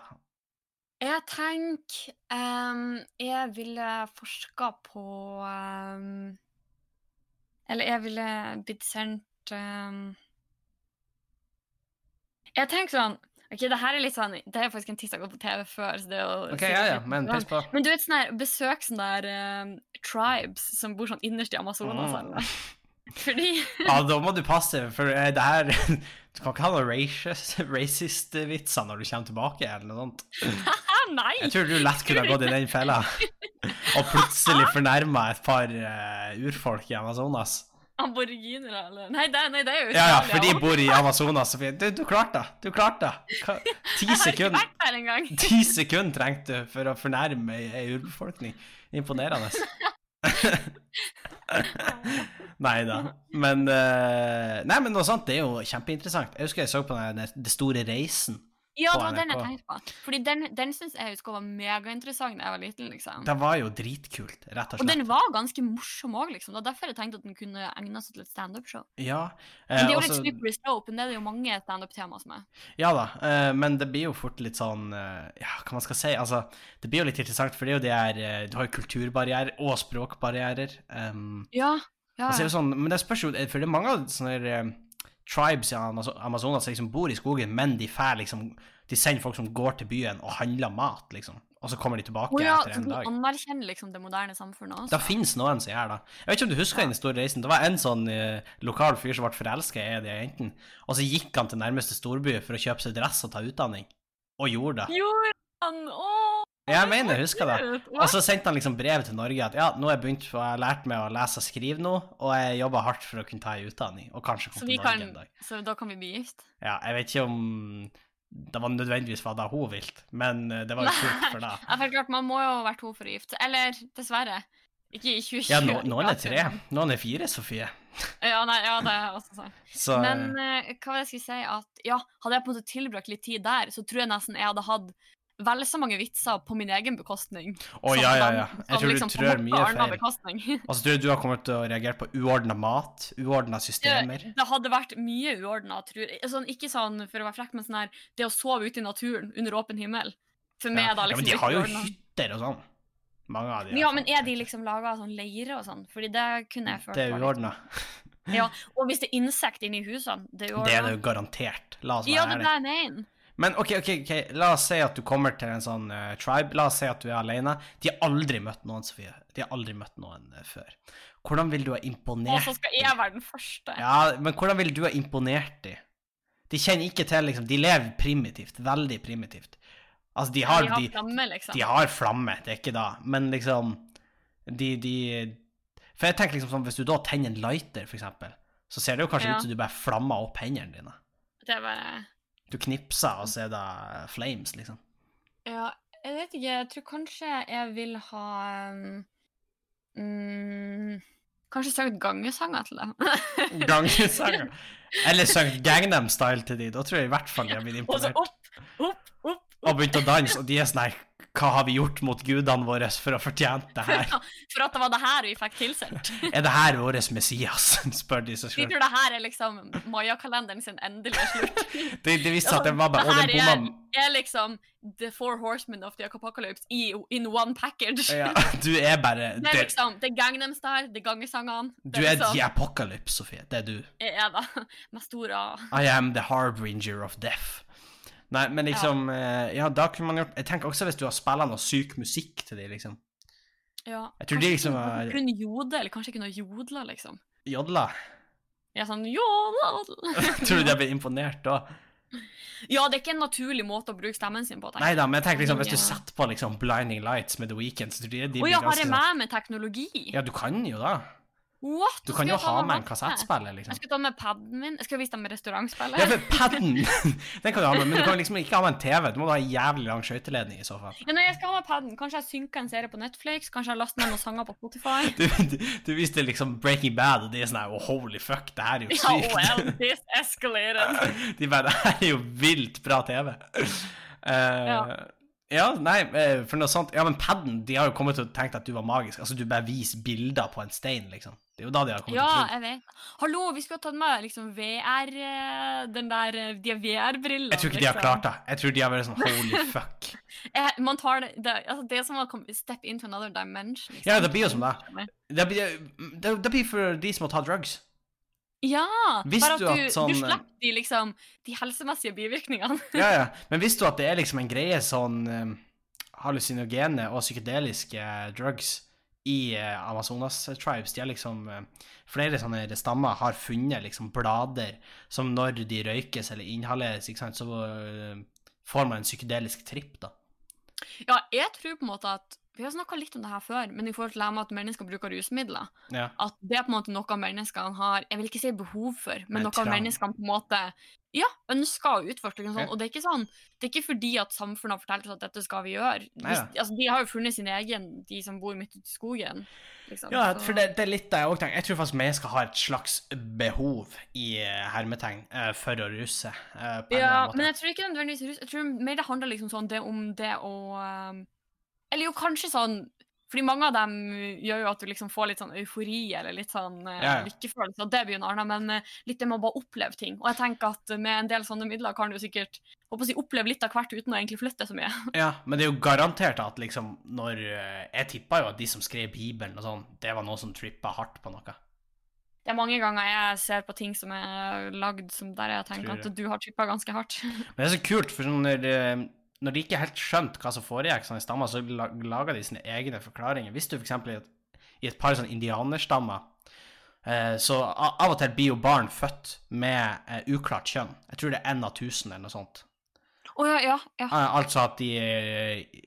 Jeg tenker um, Jeg ville forska på um, Eller jeg ville blitt sendt um, Jeg tenker sånn Ok, det her er litt sånn Det er faktisk en tiss jeg har gått på TV før. Så det er jo OK, ja, ja, men piss på. Men du vet sånn her, besøk sånne der um, tribes som bor sånn innerst i Amazonas. Mm. eller. Fordi Ja, da må du passe, for uh, det her Du kan ikke ha noen racist- racist-vitser når du kommer tilbake, eller noe sånt. Nei! Jeg tror du lett kunne ha gått i den fella. Og plutselig fornærma et par uh, urfolk i Amazonas. Aboriginere, eller Nei, det, nei, det er jo Ja, ja, for de bor i Amazonas. Sofie. Du, du klarte det! Du klarte det! Ti sekunder sekunder trengte du for å fornærme ei ei urbefolkning. Imponerende. Nei da. Men eh, Nei, men noe sånt, det er jo kjempeinteressant. Jeg husker jeg så på den den store reisen. Ja, det var den jeg tenkte på. Fordi den, den syns jeg husker var megainteressant da jeg var liten. liksom. Det var jo dritkult, rett og slett. Og den var ganske morsom òg, liksom. Det var derfor jeg tenkte at den kunne egna seg til et standup-show. Ja. Men eh, Det er jo litt også- slippery slope, men det er det jo mange standup-tema som er. Ja da, eh, men det blir jo fort litt sånn eh, Ja, hva man skal si? Altså, det blir jo litt interessant, for det er jo det her eh, Du har jo kulturbarrierer og språkbarrierer. Um, Ja, ja. altså, det sånn, men det spørs jo For det er mange av sånne tribes i Amazo- Amazonas som liksom bor i skogen, men de liksom De sender folk som går til byen og handler mat, liksom. Og så kommer de tilbake oh, ja, etter så de du dag. anerkjenner liksom det moderne samfunnet også. Det finnes noen som gjør det. Jeg vet ikke om du husker den store reisen. Det var en sånn uh, lokal fyr som ble forelska i en av de jentene, og så gikk han til nærmeste storby for å kjøpe seg dress og ta utdanning, og gjorde det. Gjorde han? Åh! Jeg mener, jeg husker det. Og så sendte han liksom brev til Norge at ja, nå har jeg begynt på, jeg har lært meg å lese og skrive nå, og jeg jobber hardt for å kunne ta en utdanning, og kanskje komme til Norge kan, en dag. så da kan vi bli gift? Ja, jeg vet ikke om det var nødvendigvis var da hun vilt, men eh, det var jo kult for deg. Ja, for klart, Man må jo ha vært hun for å gifte Eller dessverre. Ikke i 2020. Ja, no, noen er tre, noen er fire, Sofie. Ja, nei, ja, det er også sant. Så Men uh, hva var det jeg skulle si? At ja, hadde jeg på en måte tilbrakt litt tid der, så tror jeg nesten jeg hadde hatt vel så mange vitser på min egen bekostning. Å, ja, ja, ja. Jeg tror du liksom trør mye feil. Altså, tror jeg du har kommet til å reagere på uordna mat, uordna systemer. Det hadde vært mye uordna, tror jeg. Sånn, ikke sånn for å være frekk, men sånn her Det å sove ute i naturen under åpen himmel. For meg Ja. er da ja, liksom men de har jo uordnet. hytter og sånn. Mange av de. Ja, men sånn. er de liksom laga av sånn leire og sånn? Fordi det kunne jeg følt Det er uordna. Ja, og hvis det er insekt inni husene, det er Det er det jo garantert. La oss Ja, være det er ærlige. det jeg mener. Men OK, ok, ok, la oss si at du kommer til en sånn uh, tribe. La oss si at du er alene. De har aldri møtt noen, Sofie. De har aldri møtt noen uh, før. Hvordan vil du ha imponert Og imponert så skal jeg være den første. Ja, men hvordan vil du ha imponert dem? De kjenner ikke til liksom De lever primitivt. Veldig primitivt. Altså, de har, de har de, flamme, liksom. de har flamme, det er ikke da, men liksom De, de For jeg tenker liksom sånn, hvis du da tenner en lighter, for eksempel, så ser det jo kanskje Ja. ut som du bare flammer opp hendene dine. Det er bare Du knipser, og så er det flames, liksom. Ja, jeg vet ikke. Jeg tror kanskje jeg vil ha um, Kanskje sunget gangesanger til dem. Gangesanger. Eller sunget Gangnam Style til de, da tror jeg i hvert fall de har blitt Og så opp, opp, opp. Og begynte å danse, og de er sånn her Hva har vi gjort mot gudene våre for å fortjene det her? For at det var det her vi fikk tilsendt. Er det her vår Messias? spør de seg De tror det her er liksom Maya-kalenderen sin endelige slutt. De, de visste at det var bare Det Å, den bomma er liksom The Four Horsemen of the Apocalypse i, in one package. ja, Du er bare Det er liksom Det er Gangnam Style, det er gangesangene. Du er liksom, the apocalypse, Sofie. Det er du. jeg er da med stor A. I am the harbinger of death. Nei, men liksom ja. Ja, da kunne man gjort Jeg tenker også hvis du har spillende noe syk musikk til dem, liksom. Ja. Jeg tror de liksom var- Kunne jodel, eller kanskje kunne jodla, liksom. Jodla. Ja, sånn jodla Tror du de blir imponert da? Ja, det er ikke en naturlig måte å bruke stemmen sin på. Nei da, men jeg tenker liksom hvis du setter på liksom Blinding Lights med The Weeknd, så tror jeg de de blir ja, har jeg med meg teknologi? Ja, du kan jo da. What? Du kan jo ha med med en kassettspiller. kassettspiller, Jeg liksom. skal ta med paden min. Jeg skal vise dem restaurantspillet. Ja, for padden Den kan du ha med, men du kan liksom ikke ha med en TV. Du må ha en jævlig lang skøyteledning i så fall. Ja, nei, jeg skal ha med paden. Kanskje jeg synker en serie på Netflix. Kanskje jeg laster ned noen sanger på Spotify. Du, du, du viste liksom Breaking Bad, og de er sånn her oh, Holy fuck, det her er jo sykt. Ja, well, this escalated. De bare Det her er jo vilt bra TV. Uh, ja. Ja. nei, eh, for noe sånt Ja, men padden, de har jo kommet til å tenke at du var magisk. Altså, du bare viser bilder på en stein, liksom. Det er jo da de har kommet Ja, til å tro. jeg vet. Hallo, vi skulle ha tatt med liksom VR eh, Den der De har VR-briller. Jeg tror ikke de har liksom. klart det. Jeg tror de har vært sånn holy fuck. Eh, man tar det, det, altså, det er som å step into another dimension. Liksom. Ja, det blir jo som det. Det blir, det, det blir for de som må ta drugs. Ja! Visst bare at du at sånn- du slipper de, liksom, de helsemessige bivirkningene. Ja, ja. Men visste du at det er liksom en greie sånn um, hallusinogene og psykedeliske drugs i uh, Amazonas-tribes? De har liksom uh, Flere sånne stammer har funnet liksom blader som når de røykes eller inhaleres, ikke sant, så uh, får man en psykedelisk tripp, da. Ja, jeg tror på en måte at Vi har snakka litt om det her før, men i forhold til det med at mennesker bruker rusmidler Ja. At det er på en måte noe menneskene har Jeg vil ikke si behov for, men noe menneskene på en måte ja, ønsker å utforske. Sånn. Ja. Og det er ikke sånn Det er ikke fordi at samfunnet har fortalt oss at dette skal vi gjøre. Nei, ja. altså, de har jo funnet sin egen, de som bor midt ute i skogen. Liksom. Ja, for det, det er litt det jeg òg tenker. Jeg tror faktisk vi skal ha et slags behov i eh, hermetegn eh, for å ruse. eh, på eller Ja, men jeg tror ikke nødvendigvis rus. Jeg tror mer det handler liksom sånn det om det å um, Eller jo kanskje sånn fordi mange av dem gjør jo at du liksom får litt sånn eufori eller litt sånn uh, Ja, ja. lykkefølelse, og det blir jo noe annet, men uh, litt det med å bare oppleve ting. Og jeg tenker at med en del sånne midler kan du sikkert håper å si, oppleve litt av hvert uten å egentlig flytte så mye. Ja, men det er jo garantert at liksom når eh, Jeg tippa jo at de som skrev Bibelen og sånn, det var noe som trippa hardt på noe. Det er mange ganger jeg ser på ting som er lagd som der jeg tenker at du har trippa ganske hardt. Men det er så kult, for sånn når, de ikke helt skjønte hva som foregikk sånn i stammer, så la- laga de sine egne forklaringer. Hvis du f.eks. i et, i et par sånn indianerstammer eh, så av og til blir jo barn født med eh, uklart kjønn. Jeg tror det er én av tusen eller noe sånt. Oh, ja, ja, ja. Eh, Altså at de eh,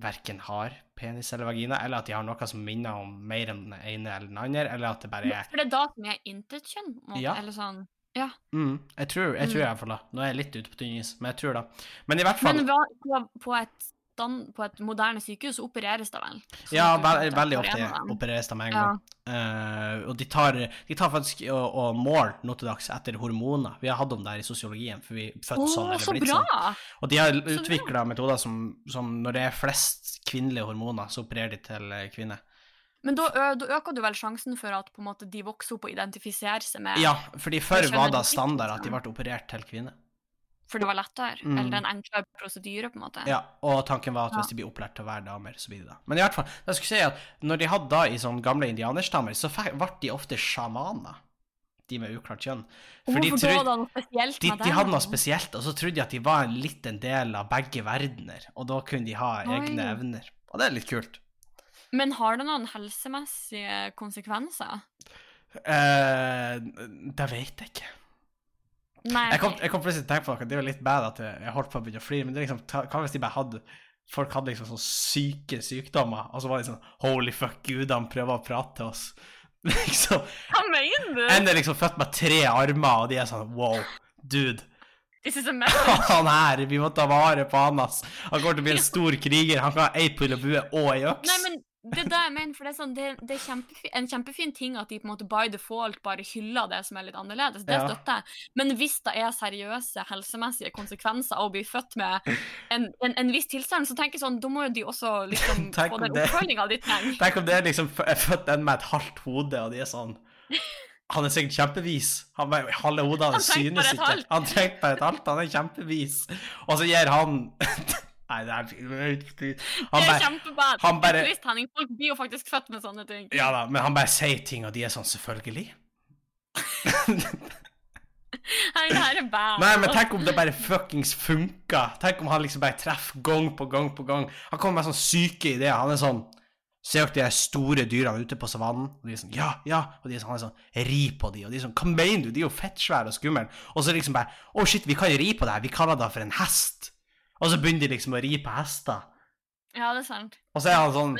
verken har penis eller vagina, eller at de har noe som minner om mer enn den ene eller den andre, eller at det bare er For det er da som er intetkjønn? Ja. Eller sånn Ja. mm, Jeg tror, jeg tror Mm. i hvert fall det. Nå er jeg litt ute på tynn is, men jeg tror det. Men i hvert fall Men på, på, et stand, på et moderne sykehus opereres det vel? Så Ja, ve veldig ofte opereres det med en Ja. gang. Eh, og de tar, de tar faktisk og, og mål nå til dags etter hormoner. Vi har hatt om det her i sosiologien, for vi er født oh, sånn eller så blitt bra! sånn. Og de har utvikla metoder som, som når det er flest kvinnelige hormoner, så opererer de til kvinner. Men da, da øker du vel sjansen for at måte, de vokser opp og identifiserer seg med Ja, fordi før var det standard at de liksom. ble operert til kvinne. For det var lettere? Mm. Eller en enklere prosedyre, på en måte? Ja, og tanken var at Ja. hvis de blir opplært til å være damer, så blir de det. Men i hvert fall, jeg skulle si at når de hadde da i sånne gamle indianerstammer, så ble de ofte sjamaner, de med uklart kjønn. For, de, da noe spesielt de, med de det? hadde noe spesielt, og så trodde de at de var en liten del av begge verdener, og da kunne de ha egne Oi. evner. Og det er litt kult. Men har det noen helsemessige konsekvenser? Eh, det vet jeg ikke. Nei. Jeg kom, jeg kom plutselig til å tenke på noe, det er jo litt bad at jeg, jeg holdt på å begynne å flire, men det er liksom, hva hvis de bare hadde Folk hadde liksom sånne syke sykdommer, og så var de sånn Holy fuck, gudene prøver å prate til oss. liksom. Hva mener du? En er liksom født med tre armer, og de er sånn Wow, dude. This is. Han her, vi må ta vare på han, ass. Han kommer til å bli en stor kriger. Han kan ha ei pil og bue og ei øks. Nei, men det er det jeg mener, for det er, sånn, det, det er kjempefi, en kjempefin ting at de på en måte by default bare hyller det som er litt annerledes. Det Ja. støtter jeg. Men hvis det er seriøse helsemessige konsekvenser av å bli født med en, en, en viss tilstand, så tenker jeg sånn, da må jo de også liksom få den oppfølginga de trenger. Tenk om det er liksom er født en med et halvt hode, og de er sånn Han er sikkert kjempevis. Han Halve hodet hans Han synes ikke. Han trenger bare et halvt. Han er kjempevis. Og så gir han Nei, det er Han det er bare kjempebad. han bare- Folk blir jo faktisk født med sånne ting. Ja da, men han bare sier ting, og de er sånn Selvfølgelig. Nei, det her er bad. Nei, men tenk om det bare fuckings funka. Tenk om han liksom bare treffer gang på gang på gang. Han kommer med sånne syke ideer. Han er sånn Ser dere de store dyrene ute på savannen? Og de er sånn Ja, ja. Og de er sånn, han er sånn Ri på de. Og de er sånn Hva mener du? De er jo fettsvære og skumle. Og så liksom bare Å, shit, vi kan jo ri på det her. Vi kaller det for en hest. Og så begynner de liksom å ri på hester. Ja, det er sant. Og så er han sånn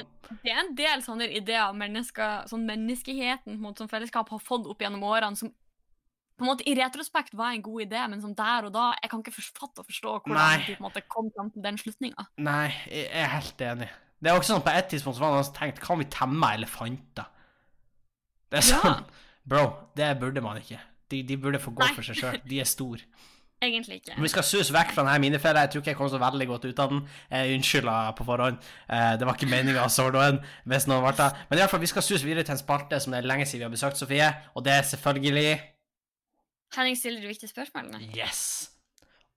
Det er en del sånne ideer mennesker, sånn menneskeheten på en måte, som fellesskap har fått opp gjennom årene, som på en måte i retrospekt var en god idé, men som der og da Jeg kan ikke fatte og forstå hvordan Nei. de på en måte kom fram til den slutninga. Nei, jeg er helt enig. Det er også sånn på et tidspunkt så var det noen som tenkte Kan vi temme elefanter? Det er Ja. sånn Bro, det burde man ikke. De, de burde få gå Nei. for seg sjøl. De er store. Egentlig ikke. Vi skal sus vekk fra denne minefella. Jeg tror ikke jeg kom så veldig godt ut av den. Jeg unnskylder på forhånd. Eh, det var ikke meninga å såre noen. Hvis noen ble det. Men i alle fall, vi skal sus videre til en spalte som det er lenge siden vi har besøkt Sofie, og det er selvfølgelig Henning stiller de viktige spørsmålene. Yes.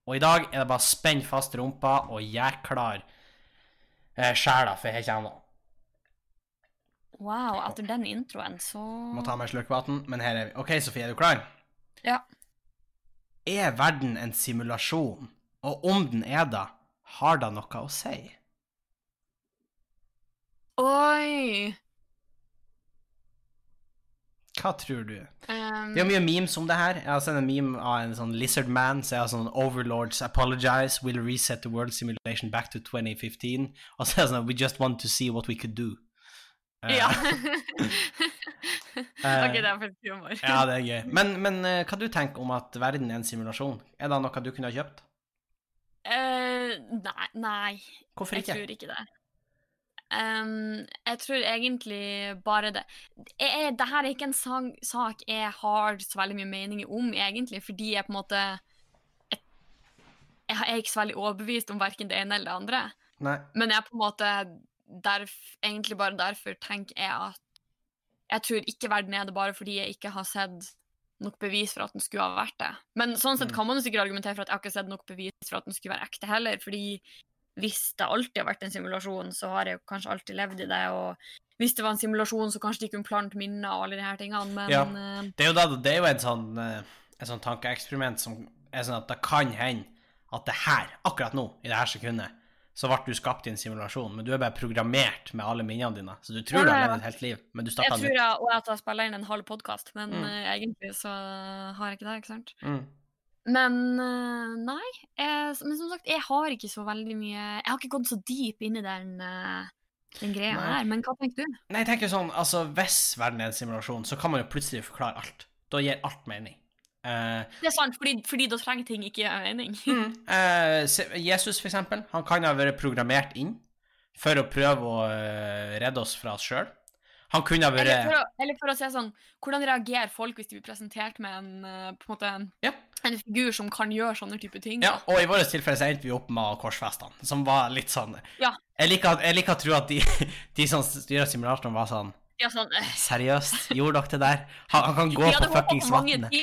Og i dag er det bare spenn fast rumpa og jæklar eh, sjela for det. Wow, etter den introen, så Må ta meg en slurk vann, men her er vi. OK, Sofie, er du klar? Ja. Er verden en simulasjon? Og om den er det, har det noe å si? Oi! Hva tror du? Um, Det er mye memes om det her. Jeg har sett en meme av en sånn lizard man. Så er sånn Overlords apologize, will reset the world simulation back to 2015. Og så er det sånn We just want to see what we could do. Uh, ja. Eh, ok, det er faktisk humor. ja, det er gøy. Men, men eh, hva du tenker om at verden er en simulasjon? Er det noe du kunne ha kjøpt? Uh, nei, nei. Hvorfor Jeg ikke? tror ikke det. Um, jeg tror egentlig bare det jeg, Det her er ikke en sang, sak jeg har så veldig mye meninger om, egentlig, fordi jeg på en måte Jeg, jeg er ikke så veldig overbevist om verken det ene eller det andre. Nei. Men jeg på en måte derf, Egentlig bare derfor tenker jeg at Jeg tror ikke verden er det bare fordi jeg ikke har sett nok bevis for at den skulle ha vært det. Men sånn sett Mm. kan man jo sikkert argumentere for at jeg har ikke sett nok bevis for at den skulle være ekte heller, fordi hvis det alltid har vært en simulasjon, så har jeg jo kanskje alltid levd i det, og hvis det var en simulasjon, så kanskje de kunne plant minner og alle de her tingene, men Ja. eh, Det er jo, da, det er jo et sånn, eh, et sånn tankeeksperiment som er sånn at det kan hende at det her, akkurat nå, i det her sekundet, så ble du skapt i en simulasjon, men du er bare programmert med alle minnene dine. Så du tror Ja, du har levd et helt liv, men du jeg starta tror nytt. jeg, og at jeg spiller inn en halv podkast, men Mm. eh, egentlig så har jeg ikke det, ikke sant? Mm. Men eh, nei. Jeg, men som sagt, jeg har ikke så veldig mye Jeg har ikke gått så deep inn i den, eh, den greia Nei. her. Men hva tenker du? Nei, jeg tenker sånn, altså Hvis verden er en simulasjon, så kan man jo plutselig forklare alt. Da gir alt mening. Eh, Det er sant, fordi, fordi da trenger ting ikke gjøre mening. eh, se- Jesus, for eksempel, han kan ha vært programmert inn for å prøve å eh, redde oss fra oss sjøl. Han kunne ha Eller vært for, å, eller for å si sånn, hvordan reagerer folk hvis de blir presentert med en, på en, måte en, Ja. en figur som kan gjøre sånne type ting? Ja, og i vårt tilfelle så endte vi opp med korsfestene, som var litt sånn Ja. Jeg liker, jeg liker å tro at de, de som styrer simulatoren, var sånn Ja, sånn, eh, Seriøst, gjorde dere det der? Han, han kan gå ja, på fuckings vannet.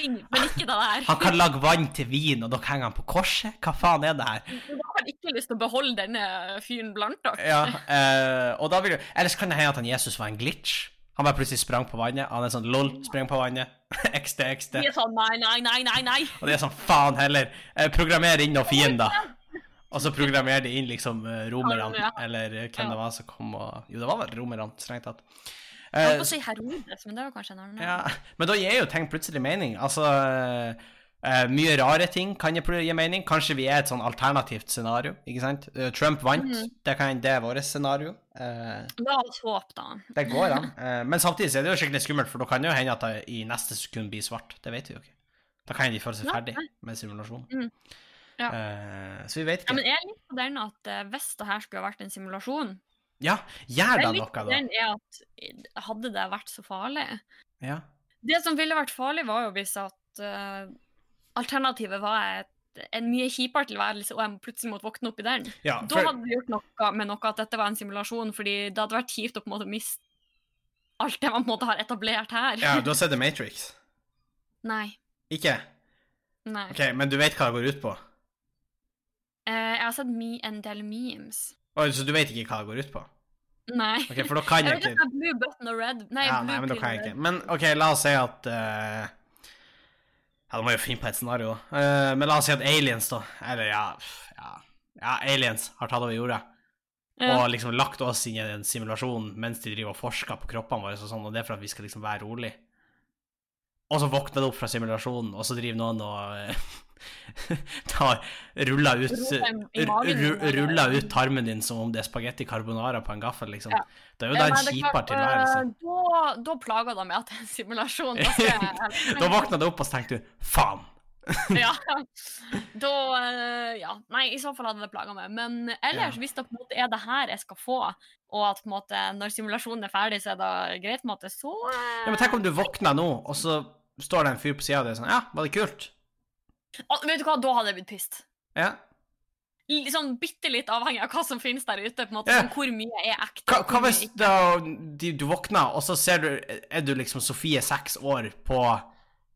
Han kan lage vann til vin, og dere henger han på korset? Hva faen er det her? Dere har ikke lyst til å beholde denne fyren blant dere. Ja, eh, og da vil jo Ellers kan det hende at han Jesus var en glitch. Han bare plutselig sprang på vannet. Han er sånn lol, sprang på vannet. XD, XD. De er sånn nei, nei, nei, nei, nei. Og det er sånn faen heller. Eh, programmer inn noen fiender. Og så programmerer de inn liksom romerne, eller hvem det var som kom og Jo, det var vel romerne, strengt tatt. Jeg Eh, holdt på å si Herodes, men det var kanskje en annen. Ja, men da gir jo ting plutselig mening. Altså Uh, Mye rare ting kan gi mening. Kanskje vi er et sånn alternativt scenario, ikke sant? Uh, Trump vant. Mm. Det kan det er vårt scenario. Uh, La oss håpe, da. det går an. Men samtidig er det jo skikkelig skummelt, for da kan det jo hende at det i neste sekund blir svart. Det vet vi jo ikke. Da kan de føle seg ferdig med simulasjonen. Mm. Ja. Så vi vet Ja, ikke. men jeg er litt på den at hvis det her skulle ha vært en simulasjon Ja, gjør da noe, da. den er at eh, hadde det vært så farlig Ja. Det som ville vært farlig, var jo hvis at uh, alternativet var et, en mye kjipere tilværelse, og jeg plutselig måtte våkne opp i den. ja Da hadde det gjort noe med noe at dette var en simulasjon, fordi det hadde vært kjipt å på en måte miste alt det man på en måte har etablert her. ja, du har sett The Matrix? Nei. Ikke? nei. Ok, men du vet hva det går ut på? Uh, jeg har sett me en del memes. Oi, så du vet ikke hva det går ut på? Nei. Okay, for da kan Jeg jeg vet ikke om det er blue button og red. Nei, ja, blue nei, men da kan jeg ikke. Men OK, la oss si at uh... Ja, da må jeg jo finne på et scenario. Uh, men la oss si at aliens, da Eller ja, ja, ja aliens har tatt over jorda. Ja. Og liksom lagt oss inn i en simulasjon mens de driver og forsker på kroppene våre, og sånn, og det er for at vi skal liksom være rolig. Og så våkner det opp fra simulasjonen, og så driver noen og eh, tar ruller ut Ruller ut tarmen din som om det er spagetti carbonara på en gaffel, liksom. Ja. Det er jo da en er kjipere tilværelse. eh, Da, da plager det meg at det er en simulasjon. Da, Da våkna du opp og så tenkte du faen. ja. Da eh, Ja. Nei, i så fall hadde det plaga meg. Men ellers, Ja. hvis det på en måte er det her jeg skal få, og at på en måte når simulasjonen er ferdig, så er det greit, på en måte, så eh, Ja, men tenk om du våkner nå, og så står det en fyr på sida av deg sånn Ja, var det kult? Å, Vet du hva, da hadde jeg blitt pissed. Ja. Sånn bitte litt avhengig av hva som finnes der ute. på en måte, Ja. sånn, Hvor mye er ekte. Hva, hva hvis da, du, du våkner, og så ser du Er du liksom Sofie seks år på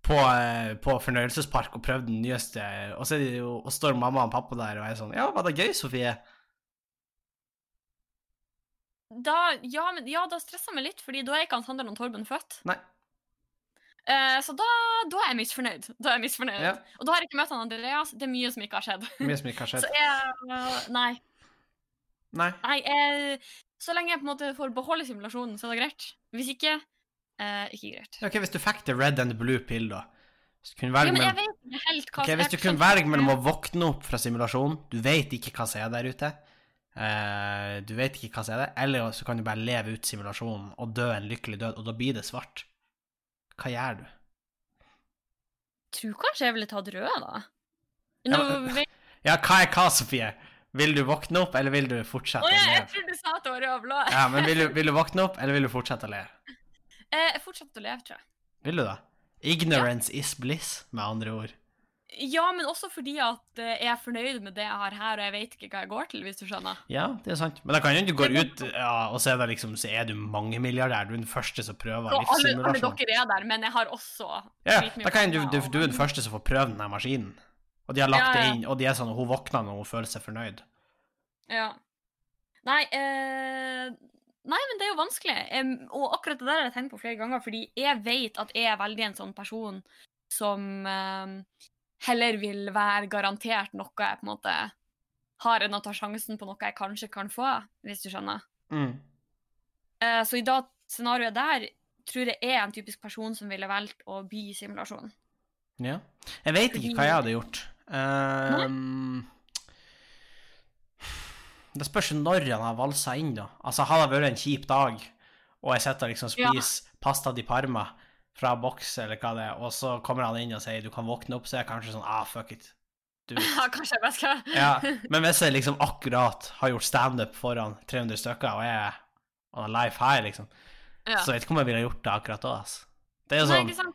på, eh, på fornøyelsespark og prøvd den nyeste, og så jo, og står mamma og pappa der og er sånn Ja, var det gøy, Sofie? Da, ja, men, ja, da stressa meg litt, fordi da er ikke han Sander og Torben født. Nei. Eh, så da, da er jeg misfornøyd. Da er jeg misfornøyd. Ja. Og da har jeg ikke møtt han Andreas. Det er mye som ikke har skjedd. Mye som ikke har Så skjedd. jeg eh, Nei. Nei. nei jeg, så lenge jeg på en måte får beholde simulasjonen, så er det greit. Hvis ikke, eh, ikke greit. Ok, Hvis du fikk the red and the blue pill, da Hvis du kunne velge ja, jeg mellom vet ikke helt hva Ok, Hvis du kunne velge mellom å våkne opp fra simulasjonen, du vet ikke hva som er der ute, uh, du vet ikke hva som er der, eller så kan du bare leve ut simulasjonen og dø en lykkelig død, og da blir det svart. Hva gjør du? Jeg tror kanskje jeg ville tatt rød, da. Ja, men- Ja, hva er hva, Sofie? Vil du våkne opp, eller vil du fortsette Å ja, jeg leve? trodde du sa at det var rød og blå. Ja, men vil du, vil du våkne opp, eller vil du fortsette å leve? Eh, fortsette å leve, tror jeg. Vil du da? Ignorance is bliss, med andre ord. Ja, men også fordi at eh, jeg er fornøyd med det jeg har her, og jeg vet ikke hva jeg går til, hvis du skjønner. Ja, det er sant. Men da kan jo du gå ut, ja, og se det liksom, så er du mangemilliardær. Du er den første som prøver Så alle, alle dere er der, men jeg har også Ja, da kan du, du, du er den første som får prøve den her maskinen. Og de har lagt Ja, ja. det inn, og de er sånn, hun våkner når hun føler seg fornøyd. Ja. Nei, eh, nei, men det er jo vanskelig. Og akkurat det der har jeg tenkt på flere ganger, fordi jeg vet at jeg er veldig en sånn person som em, heller vil være garantert noe jeg på en måte har, enn å ta sjansen på noe jeg kanskje kan få, hvis du skjønner. Mm. Eh, så i det scenarioet der tror jeg er en typisk person som ville valgt å bli i simulasjon. Ja. Jeg vet ikke hva jeg hadde gjort. Um, det spørs når han har valsa inn, da. Altså, hadde det vært en kjip dag, og jeg sitter og liksom Ja. spiser pasta di Parma fra boks, eller hva det er, og så kommer han inn og sier du kan våkne opp, så er jeg kanskje sånn ah, fuck it. Du, Ja, kanskje jeg bare skal ja. Men hvis jeg liksom akkurat har gjort standup foran 300 stykker, og er on a life high, liksom, Ja. så jeg vet ikke om jeg ville gjort det akkurat da, altså. Det er jo Nei, sånn?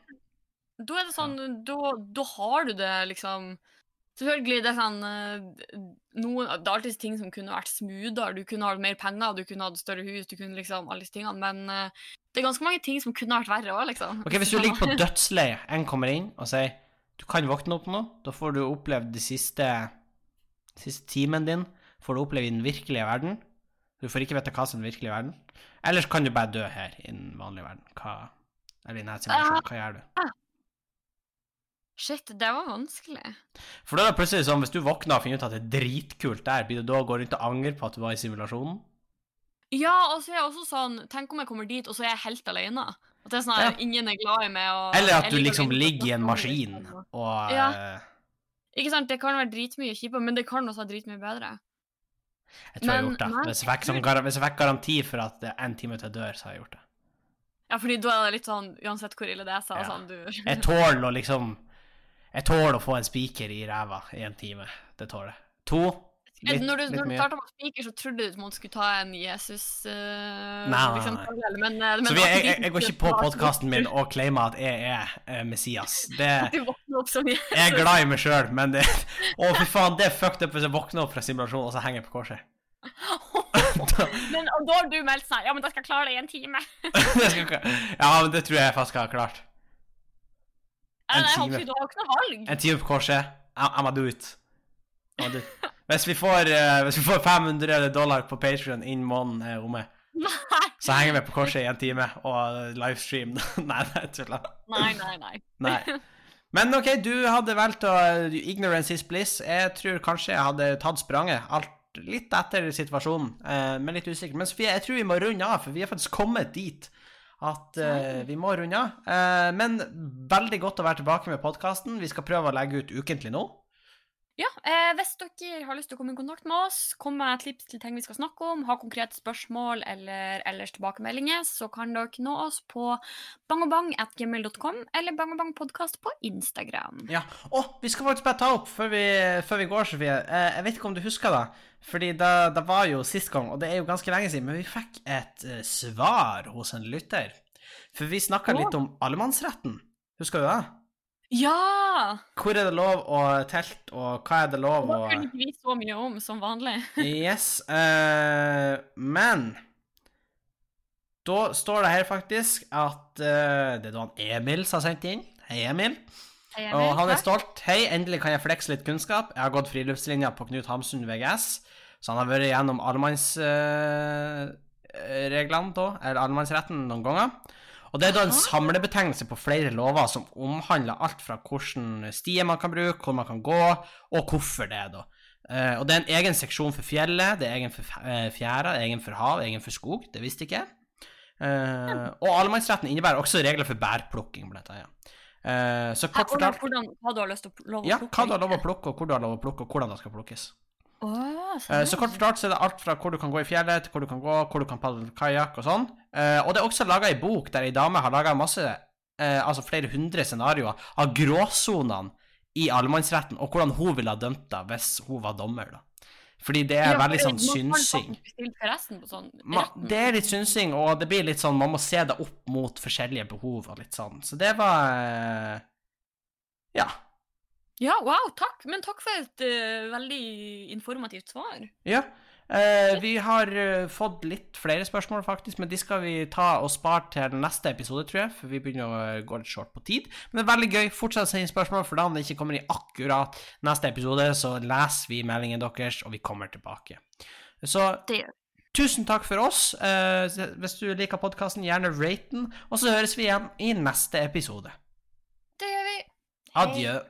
Da er det sånn, da, da har du det liksom Selvfølgelig, det er sånn eh, noen, Det er alltid ting som kunne vært smoothere. Du kunne hatt mer penger, du kunne hatt større hus, du kunne liksom alle disse tingene, men eh, det er ganske mange ting som kunne vært verre òg, liksom. Ok, Hvis du ligger på dødsleiet, en kommer inn og sier du kan våkne opp nå, da får du oppleve de siste, siste timen din, får du oppleve i den virkelige verden. Du får ikke vite hva som er den virkelige verden. Ellers kan du bare dø her i den vanlige verden. Hva, eller i denne simulasjonen. Hva gjør du? Shit, det var vanskelig. For da er det plutselig sånn, hvis du våkner og finner ut at det er dritkult der, blir det da gå rundt og angre på at du var i simulasjonen? Ja, og så er jeg også sånn Tenk om jeg kommer dit, og så er jeg helt alene. At det er sånn at Ja. ingen er glad i meg. Og Eller at du liksom ligger i en maskin og Ja. eh, Ikke sant, Det kan være dritmye kjipere, men det kan også være dritmye bedre. Jeg tror jeg har gjort det. Hvis jeg, fikk sånn, hvis jeg fikk garanti for at det er en time til jeg dør, så har jeg gjort det. Ja, fordi da er det litt sånn Uansett hvor ille det er, så Ja. sånn du Jeg tåler å liksom Jeg tåler å få en spiker i ræva i en time. Det tåler jeg. To litt, når du, litt når du starta med speaker, så trodde du at man skulle ta en Jesus uh, Nei, nei, liksom, nei. men, eh, men Så vi, jeg, jeg, jeg går ikke på podkasten min og claimer at jeg er uh, Messias. Det, jeg er glad i meg sjøl, men det Å, fy faen, det er fucked up hvis jeg våkner opp fra simulasjonen, og så henger jeg på korset. men, og da har du meldt sånn Ja, men da skal jeg klare det i en time. Ja, men det tror jeg faktisk jeg har klart. En Nei, nei, time. Du har ikke noe valg. En time på korset. Jeg a do it. Do. Hvis vi får, uh, hvis vi får 500 dollar på Patrion innen måneden er omme, så henger vi på korset i en time og livestream. nei, nei, tulla. nei, nei. nei. Nei. Men OK, du hadde valgt å Ignorance is bliss. Jeg tror kanskje jeg hadde tatt spranget. Alt litt etter situasjonen, uh, men litt usikker. Men Sofie, jeg tror vi må runde av, for vi er faktisk kommet dit at uh, vi må runde av. Uh, men veldig godt å være tilbake med podkasten. Vi skal prøve å legge ut ukentlig nå. Ja, eh, Hvis dere har lyst til å komme i kontakt med oss, komme med tips til ting vi skal snakke om, ha konkrete spørsmål eller ellers tilbakemeldinger, så kan dere nå oss på bangobang.gmail.com eller bangobangpodkast på Instagram. Ja. og vi skal faktisk bare ta opp før vi, før vi går, Sofie. Eh, jeg vet ikke om du husker det. Fordi det, det var jo sist gang, og det er jo ganske lenge siden, men vi fikk et uh, svar hos en lytter. For vi snakka litt om allemannsretten. Husker du det? Ja! Hvor er det lov å telte, og hva er det lov å Det kunne ikke vi så mye om som vanlig. Yes. Uh, men da står det her faktisk at uh, det er da han Emil som har sendt inn. Hei, Emil. Hei, Og han er stolt. Hei, endelig kan jeg flekse litt kunnskap. Jeg har gått friluftslinja på Knut Hamsun VGS, så han har vært gjennom allemannsreglene, da, eller allemannsretten, noen ganger. Og det er da en samlebetegnelse på flere lover som omhandler alt fra hvilken stier man kan bruke, hvor man kan gå, og hvorfor det, er da. Eh, og det er en egen seksjon for fjellet, det er egen for eh, fjæra, egen for hav, egen for skog. Det visste ikke jeg. Eh, og allemannsretten innebærer også regler for bærplukking, blant annet. Uh, så kort fortalt hva du har lyst til å lov å ja, hva du har lov å plukke, og hvor du har lov å plukke, og hvordan det skal plukkes. Eh, Så kort fortalt så er det alt fra hvor du kan gå i fjellet, til hvor du kan gå, hvor du kan padle kajakk og sånn. Eh, Og det er også laga ei bok der ei dame har laga masse, eh, altså flere hundre scenarioer av gråsonene i allemannsretten, og hvordan hun ville ha dømt det hvis hun var dommer, da. Fordi det er Ja, veldig sånn synsing. sånn det er litt synsing, og det blir litt sånn Man må se det opp mot forskjellige behov og litt sånn. Så det var Ja. Ja, wow, takk. Men takk for et uh, veldig informativt svar. Ja. Uh, vi har uh, fått litt flere spørsmål, faktisk, men de skal vi ta og spare til neste episode, tror jeg, for vi begynner å gå litt short på tid. Men det er veldig gøy. Fortsett å sende spørsmål, for da om det ikke kommer i akkurat neste episode, så leser vi meldingen deres, og vi kommer tilbake. Så Det tusen takk for oss. Eh, hvis du liker podkasten, gjerne rate den, og så høres vi igjen i neste episode. Det gjør vi. Adjø.